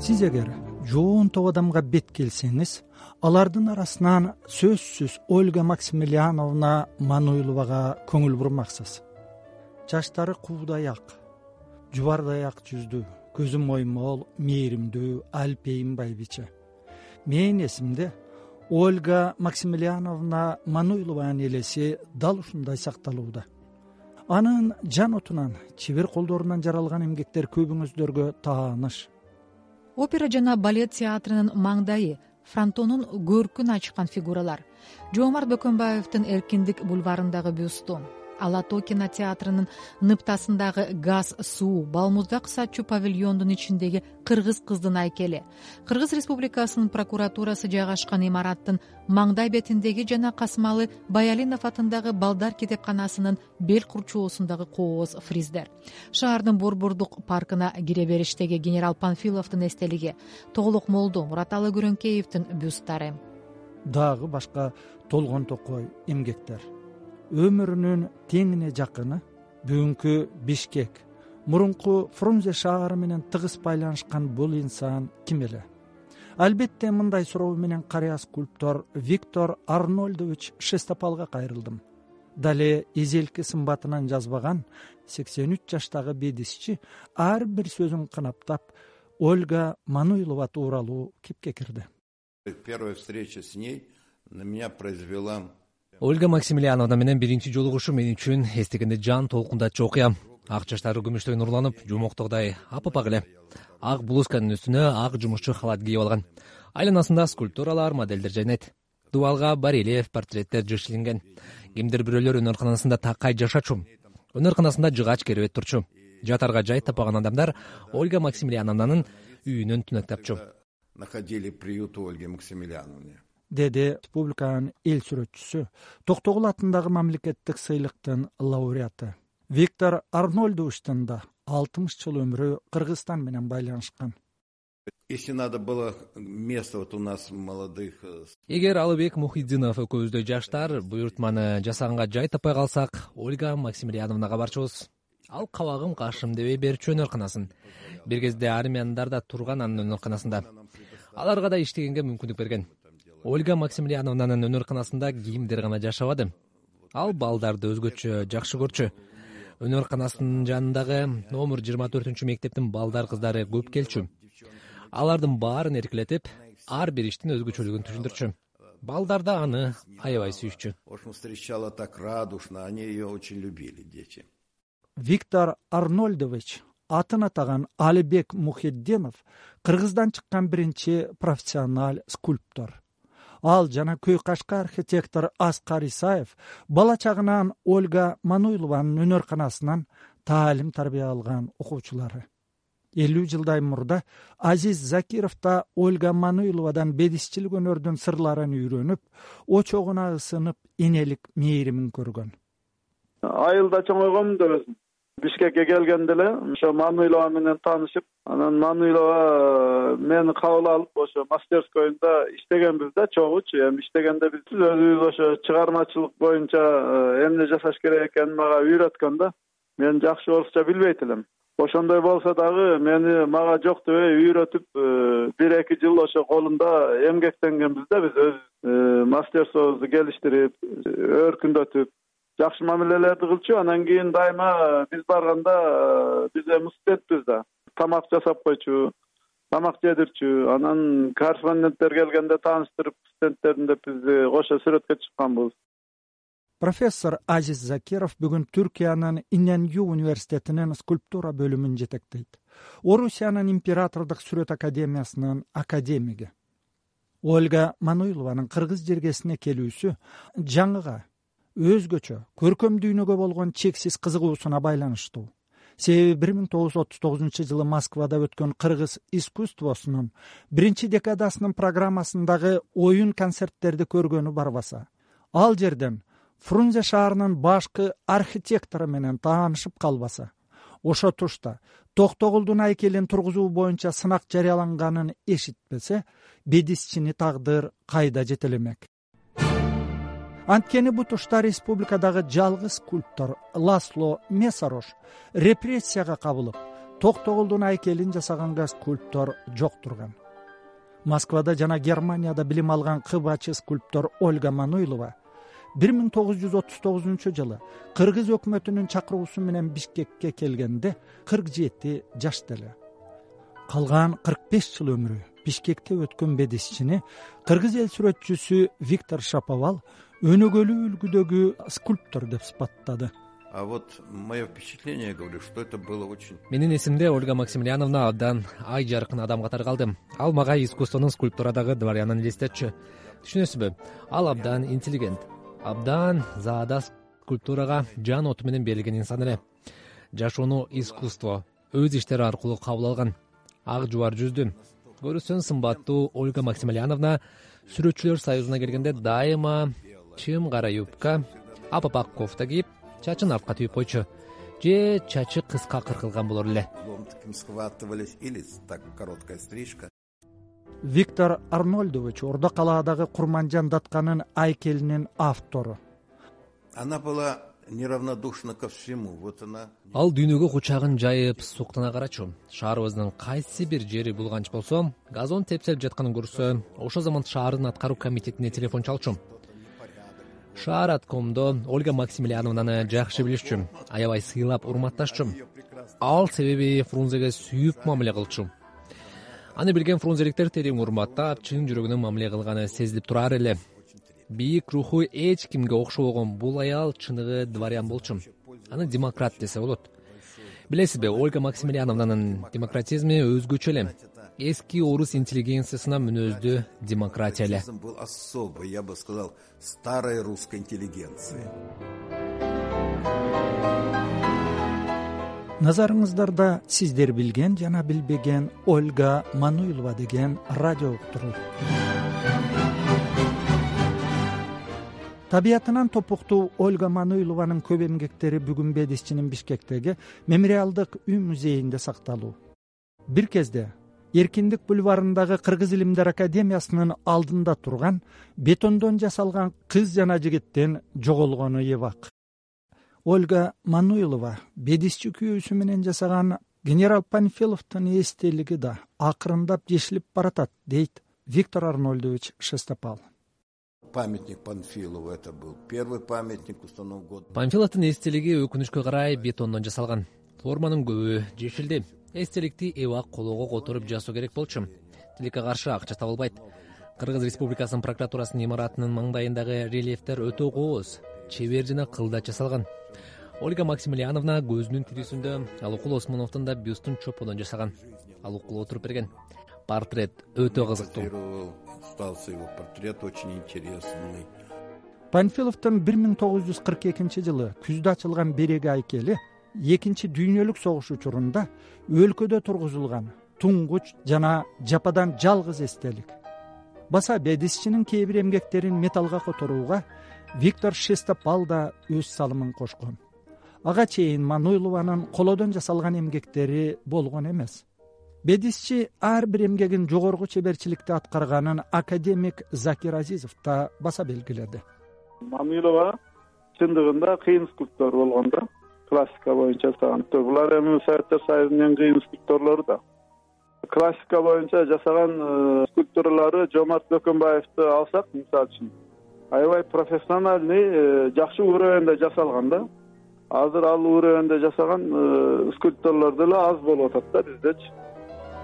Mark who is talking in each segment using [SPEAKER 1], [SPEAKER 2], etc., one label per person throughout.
[SPEAKER 1] сиз эгер жоон топ адамга бет келсеңиз алардын арасынан сөзсүз ольга максимилиановна мануиловага көңүл бурмаксыз. Чачтары куудай ак жубардай ак жүздүү көзү моймол мээримдүү алпейим байбиче. Менин эсимде ольга максимилиановна мануилованын элеси дал ушундай сакталууда. Анын жан отунан чебер колдорунан жаралган эмгектер көбүңүздөргө тааныш
[SPEAKER 2] опера жана балет театрынын маңдайы фронтонун көркүн ачкан фигуралар. Жоомарт бөкөнбаевдин эркиндик бульварындагы бюсту ала тоо кинотеатрынын ныптасындагы газ суу балмуздак сатчу павильондун ичиндеги кыргыз кыздын айкели. Кыргыз республикасынын прокуратурасы жайгашкан имараттын маңдай бетиндеги жана касымалы баялинов атындагы балдар китепканасынын бел курчоосундагы кооз фриздер шаардын борбордук паркына кире бериштеги генерал панфиловдун эстелиги тоголок молдо мураталы күрөңкеевдин бюсттары
[SPEAKER 1] дагы башка толгон токой эмгектер өмүрүнүн теңине жакыны бүгүнкү бишкек мурунку фрунзе шаары менен тыгыз байланышкан бул инсан ким эле? Албетте мындай суроо менен карыя скульптор виктор арнольдович шестопалга кайрылдым. Дале эзелки сымбатынан жазбаган сексен үч жаштагы бедисчи ар бир сөзүн кынаптап ольга мануилова тууралуу кепке кирди.
[SPEAKER 3] Первая встреча с ней на меня произвела
[SPEAKER 4] ольга максимилиановна менен биринчи жолугушуу мен үчүн эстегенде жан толкундатчу окуя ак чачтары күмүштөй нурланып жумоктогудай апапак эле. Ак блузканын үстүнө ак жумушчу халат кийип алган. Айланасында скульптуралар модельдер жайнайт. Дубалга барельеф портреттер жыш кимдир бирөөлөр өнөрканасында такай жашачу. Өнөрканасында жыгач керебет турчу. Жатарга жай таппаган адамдар ольга максимилиановнанын үйүнөн түнөк тапчу
[SPEAKER 3] находили у ольги максимилиановны
[SPEAKER 1] деди республиканын эл сүрөтчүсү. Токтогул атындагы мамлекеттик сыйлыктын лауреаты виктор арнольдовичтин да алтымыш жыл өмүрү кыргызстан менен байланышкан.
[SPEAKER 3] Если надо было место вот у нас молодых э,
[SPEAKER 4] эгер алыбек мухиддинов экөөбүздөй жаштар буйртманы жасаганга жай таппай калсак ольга максимилиановнага барчубуз ал кабагым кашым дебей берчү өнөрканасын бир кезде армияндар да турган анын өнөрканасында аларга да иштегенге мүмкүндүк берген ольга максимилиановнанын өнөрканасында кийимдер гана жашабады. Ал балдарды өзгөчө жакшы көрчү. Өнөрканасынын жанындагы номер жыйырма төртүнчү мектептин балдар кыздары көп келчү. Алардын баарын эркелетип ар бир иштин өзгөчөлүгүн түшүндүрчү. Балдар да аны аябай сүйүшчү.
[SPEAKER 3] В общем встречала так радушно они ее очень любили дети.
[SPEAKER 1] Виктор арнольдович атын атаган алибек мухиддинов кыргыздан чыккан биринчи профессионал скульптор ал жана көй кашка архитектор аскар исаев бала чагынан ольга мануилованын өнөрканасынан таалим тарбия алган окуучулары. Элүү жылдай мурда азиз закиров да ольга мануиловадан бедисчилик өнөрдүн сырларын үйрөнүп очогуна ысынып энелик мээримин көргөн.
[SPEAKER 5] Айылда чоңойгонмун да өзүм бишкекке келгенде эле ошо мануилова менен таанышып анан мануилова э, мени кабыл алып ошо мастерскойунда иштегенбиз да чогуучу. Эми иштегенде биз өзүбүз ошо чыгармачылык боюнча э, эмне жасаш керек экенин мага үйрөткөн да. Мен жакшы орусча билбейт элем. Ошондой болсо дагы мени мага жок дебей үйрөтүп э, бир эки жыл ошо колунда эмгектенгенбиз да биз. Өзүбүз мастерствобузду gelиштирип өркүндөтүп жакшы мамилелерди кылчу. Анан кийин дайыма биз барганда биз эми студентпиз да. Тамак жасап койчу тамак жедирчү. Анан корреспонденттер келгенде тааныштырып студенттердин деп бизди кошо сүрөткө чыкканбыз.
[SPEAKER 1] Профессор азиз закиров бүгүн түркиянын иняню университетинин скульптура бөлүмүн жетектейт. Орусиянын императордук сүрөт академиясынын академиги. Ольга мануилованын кыргыз жергесине келүүсү жаңыга өзгөчө көркөм дүйнөгө болгон чексиз кызыгуусуна байланыштуу. Себеби бир миң тогуз жүз отуз тогузунчу жылы москвада өткөн кыргыз искусствосунун биринчи декадасынын программасындагы оюн концерттерди көргөнү барбаса ал жерден фрунзе шаарынын башкы архитектору менен таанышып калбаса ошо тушта токтогулдун айкелин тургузуу боюнча сынак жарыяланганын эшитпесе бедисчини тагдыр кайда жетелемек анткени бул тушта республикадагы жалгыз скульптор ласло месарош репрессияга кабылып токтогулдун айкелин жасаганга скульптор жок турган. Москвада жана германияда билим алган кыбачы скульптор ольга мануйлова бир миң тогуз жүз отуз тогузунчу жылы кыргыз өкмөтүнүн чакыруусу менен бишкекке келгенде кырк жети жашта эле калган кырк беш жыл өмүрү бишкекте өткөн бедисчини кыргыз эл сүрөтчүсү виктор шаповал өнөгөлүү үлгүдөгү скульптор деп сыпаттады.
[SPEAKER 3] А вот мое впечатление я говорю что это было очень
[SPEAKER 4] менин эсимде ольга максимилиановна абдан ай жаркын адам катары калды. Ал мага искусствонун скульптурадагы дворянын элестетчү түшүнөсүзбү ал абдан интеллигент абдан заада скульптурага жан оту менен берилген инсан эле. Жашоону искусство өз иштери аркылуу кабыл алган ак жубар жүздүү көрүүсөң сымбаттуу ольга максимилиановна сүрөтчүлөр союзуна келгенде дайыма чым кара юбка апапак кофта кийип чачын артка түйүп койчу. Же чачы кыска кыркылган болор эле.
[SPEAKER 3] Таким схватывались или так короткая стрижка.
[SPEAKER 1] Виктор арнольдович ордо калаадагы курманжан датканын айкелинин автору.
[SPEAKER 3] Она была неравнодушна ко всему вот она.
[SPEAKER 4] Ал дүйнөгө кучагын жайып суктана карачу. Шаарыбыздын кайсы бир жери булганч болсо газон тепселип жатканын көрсө ошол замат шаардын аткаруу комитетине телефон чалчу шаар аткомдо ольга максимилиановнаны жакшы билишчү аябай сыйлап урматташчу ал себеби фрунзеге сүйүп мамиле кылчу. Аны билген фрунзеликтер терең урматтап чын жүрөгүнөн мамиле кылганы сезилип турар эле. Бийик руху эч кимге окшобогон бул аял чыныгы дворян болчу. Аны демократ десе болот. Билесизби ольга максимилиановнанын демократизми өзгөчө эле эски орус интеллигенциясына мүнөздүү демократия эле
[SPEAKER 3] был особый я бы сказал старой русской интеллигенции.
[SPEAKER 1] Назарыңыздарда сиздер билген жана билбеген ольга мануилова деген радио уктуруу табиятынан топуктуу ольга мануилованын көп эмгектери бүгүн бедисчинин бишкектеги мемориалдык үй музейинде сакталуу. Бир кезде эркиндик бульварындагы кыргыз илимдер академиясынын алдында турган бетондон жасалган кыз жана жигиттин жоголгону эбак ольга мануилова бедисчи күйөөсү менен жасаган генерал панфиловдун эстелиги да акырындап жешилип баратат дейт виктор арнольдович шестопал.
[SPEAKER 3] Памятник панфилову это был первый памятник
[SPEAKER 4] панфиловдун эстелиги өкүнүчкө карай бетондон жасалган. Форманын көбү жешилди эстеликти эбак колого которуп жасоо керек болчу. Тилекке каршы акча табылбайт. Кыргыз республикасынын прокуратурасынын имаратынын маңдайындагы рельефтер өтө кооз чебер жана кылдат жасалган. Ольга максимилиановна көзүнүн тирүүсүндө алыкул осмоновдун да бюстун чоподон жасаган. Алыкул отуруп берген. Портрет өтө кызыктуу.
[SPEAKER 3] Остался его портрет очень интересный.
[SPEAKER 1] Панфиловдун бир миң тогуз жүз кырк экинчи жылы күздө ачылган береги айкели экинчи дүйнөлүк согуш учурунда өлкөдө тургузулган туңгуч жана жападан жалгыз эстелик баса бедисчинин кээ бир эмгектерин металлга которууга виктор шестопал да өз салымын кошкон. Ага чейин мануйлованын колодон жасалган эмгектери болгон эмес. Бедисчи ар бир эмгегин жогорку чеберчиликте аткарганын академик закир азизов да баса белгиледи.
[SPEAKER 5] Мануйлова чындыгында кыйын скульптор болгон да классика боюнча жасаган. Булар эми советтер союзунун эң кыйын скульпторлору да. Классика боюнча жасаган э, скульптуралары жоомарт бөкөнбаевди алсак мисалы үчүн аябай профессиональный э, жакшы уровеньде жасалган да. Азыр ал уровеньде жасаган э, скульпторлор деле аз болуп атат да биздечи.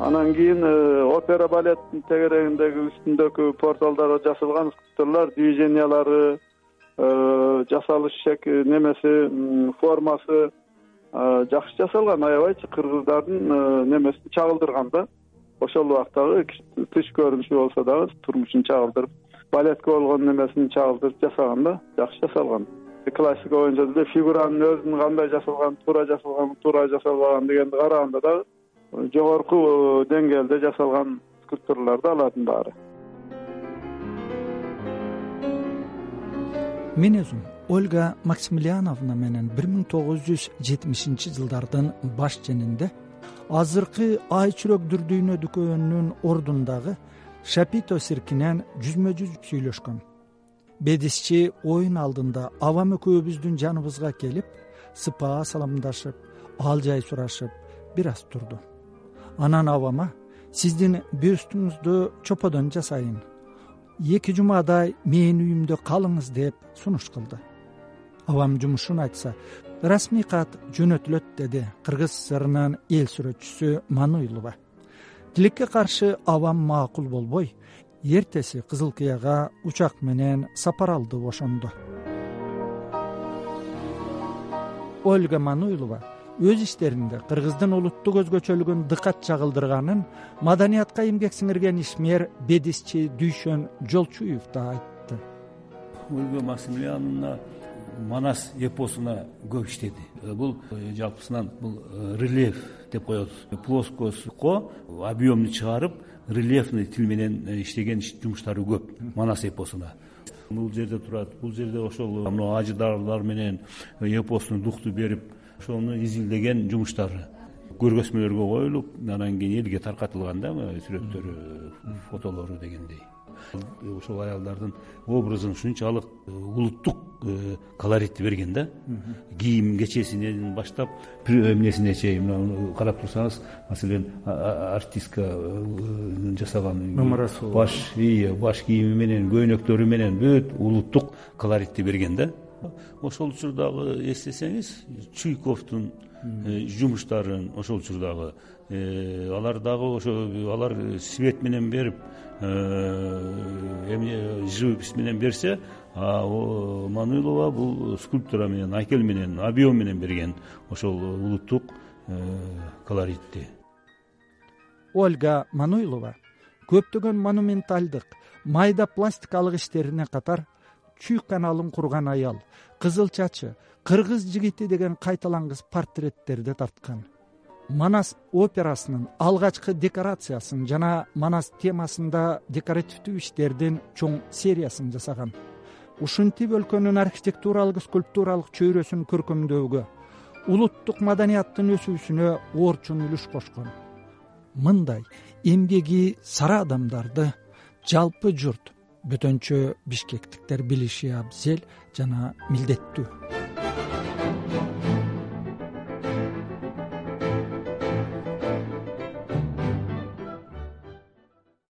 [SPEAKER 5] Анан кийин опера балеттин тегерегиндеги үстүндөгү порталдарга жасалган скульпторлор движениялары э, жасалыш немеси формасы жакшы жасалган аябайчы кыргыздардын немесин чагылдырган да. Ошол убактагы тыш көрүнүшү болсо дагы турмушун чагылдырып балетке болгон немесин чагылдырып жасаган да жакшы жасалган. Классика боюнча деле фигуранын өзүн кандай жасалган туура жасалганбы туура жасалбаган дегенди караганда дагы жогорку э, деңгээлде жасалган скульптуралар да алардын баары
[SPEAKER 1] мен өзүм ольга максимилиановна менен бир миң тогуз жүз жетимишинчи жылдардын баш женинде азыркы ай чүрөк дүрдүйнө дүкөнүнүн ордундагы шапито циркинен жүзмө жүз сүйлөшкөм бедисчи оюн алдында абам экөөбүздүн жаныбызга келип сыпаа саламдашып ал жай сурашып бир аз турду. Анан абама сиздин бюстуңузду чоподон жасайын эки жумадай менин үйүмдө калыңыз деп сунуш кылды. Абам жумушун айтса расмий кат жөнөтүлөт деди. Кыргыз ссрнын эл сүрөтчүсү мануйлова тилекке каршы абам макул болбой эртеси кызыл кыяга учак менен сапар алды ошондо ольга мануйлова өз иштеринде кыргыздын улуттук өзгөчөлүгүн дыкат чагылдырганын маданиятка эмгек сиңирген ишмер бедисчи дүйшөн жолчуев да айтты.
[SPEAKER 6] Ольга максимилиановна манас эпосуна көп иштеди. Э, бул э, жалпысынан бул э, рельеф деп коебуз. Плоскостко объемду чыгарып рельефный тил менен иштеген жумуштары көп манас эпосуна. Бул жерде турат бул жерде ошол мына ажыдаарлар менен эпостун духту берип ошону изилдеген жумуштары. Көргөзмөлөргө коюлуп анан кийин элге таркатылган да сүрөттөрү фотолору дегендей. Ошол аялдардын образын ушунчалык э, улуттук э, колоритти берген да. Кийим кечесинен баштап эмнесине чейин мына карап турсаңыз маселен артистка э, жасаган баш баш кийими менен көйнөктөрү менен бүт улуттук колоритти берген да ошол учурдагы эстесеңиз чуйковдун жумуштарын ошол учурдагы алар дагы ошо алар свет менен берип эмне живопись менен берсе мануйлова бул скульптура менен айкел менен объем менен берген ошол улуттук колоритти.
[SPEAKER 1] Ольга мануйлова көптөгөн монументалдык майда пластикалык иштерине катар чүй каналын курган аял кызыл чачы кыргыз жигити деген кайталангыс портреттерди тарткан. Манас операсынын алгачкы декорациясын жана манас темасында декоративдүү иштердин чоң сериясын жасаган. Ушинтип өлкөнүн архитектуралык скульптуралык чөйрөсүн көркөмдөөгө улуттук маданияттын өсүүсүнө орчун үлүш кошкон. Мындай эмгеги сара адамдарды жалпы журт бөтөнчө бишкектиктер билиши абзел жана милдеттүү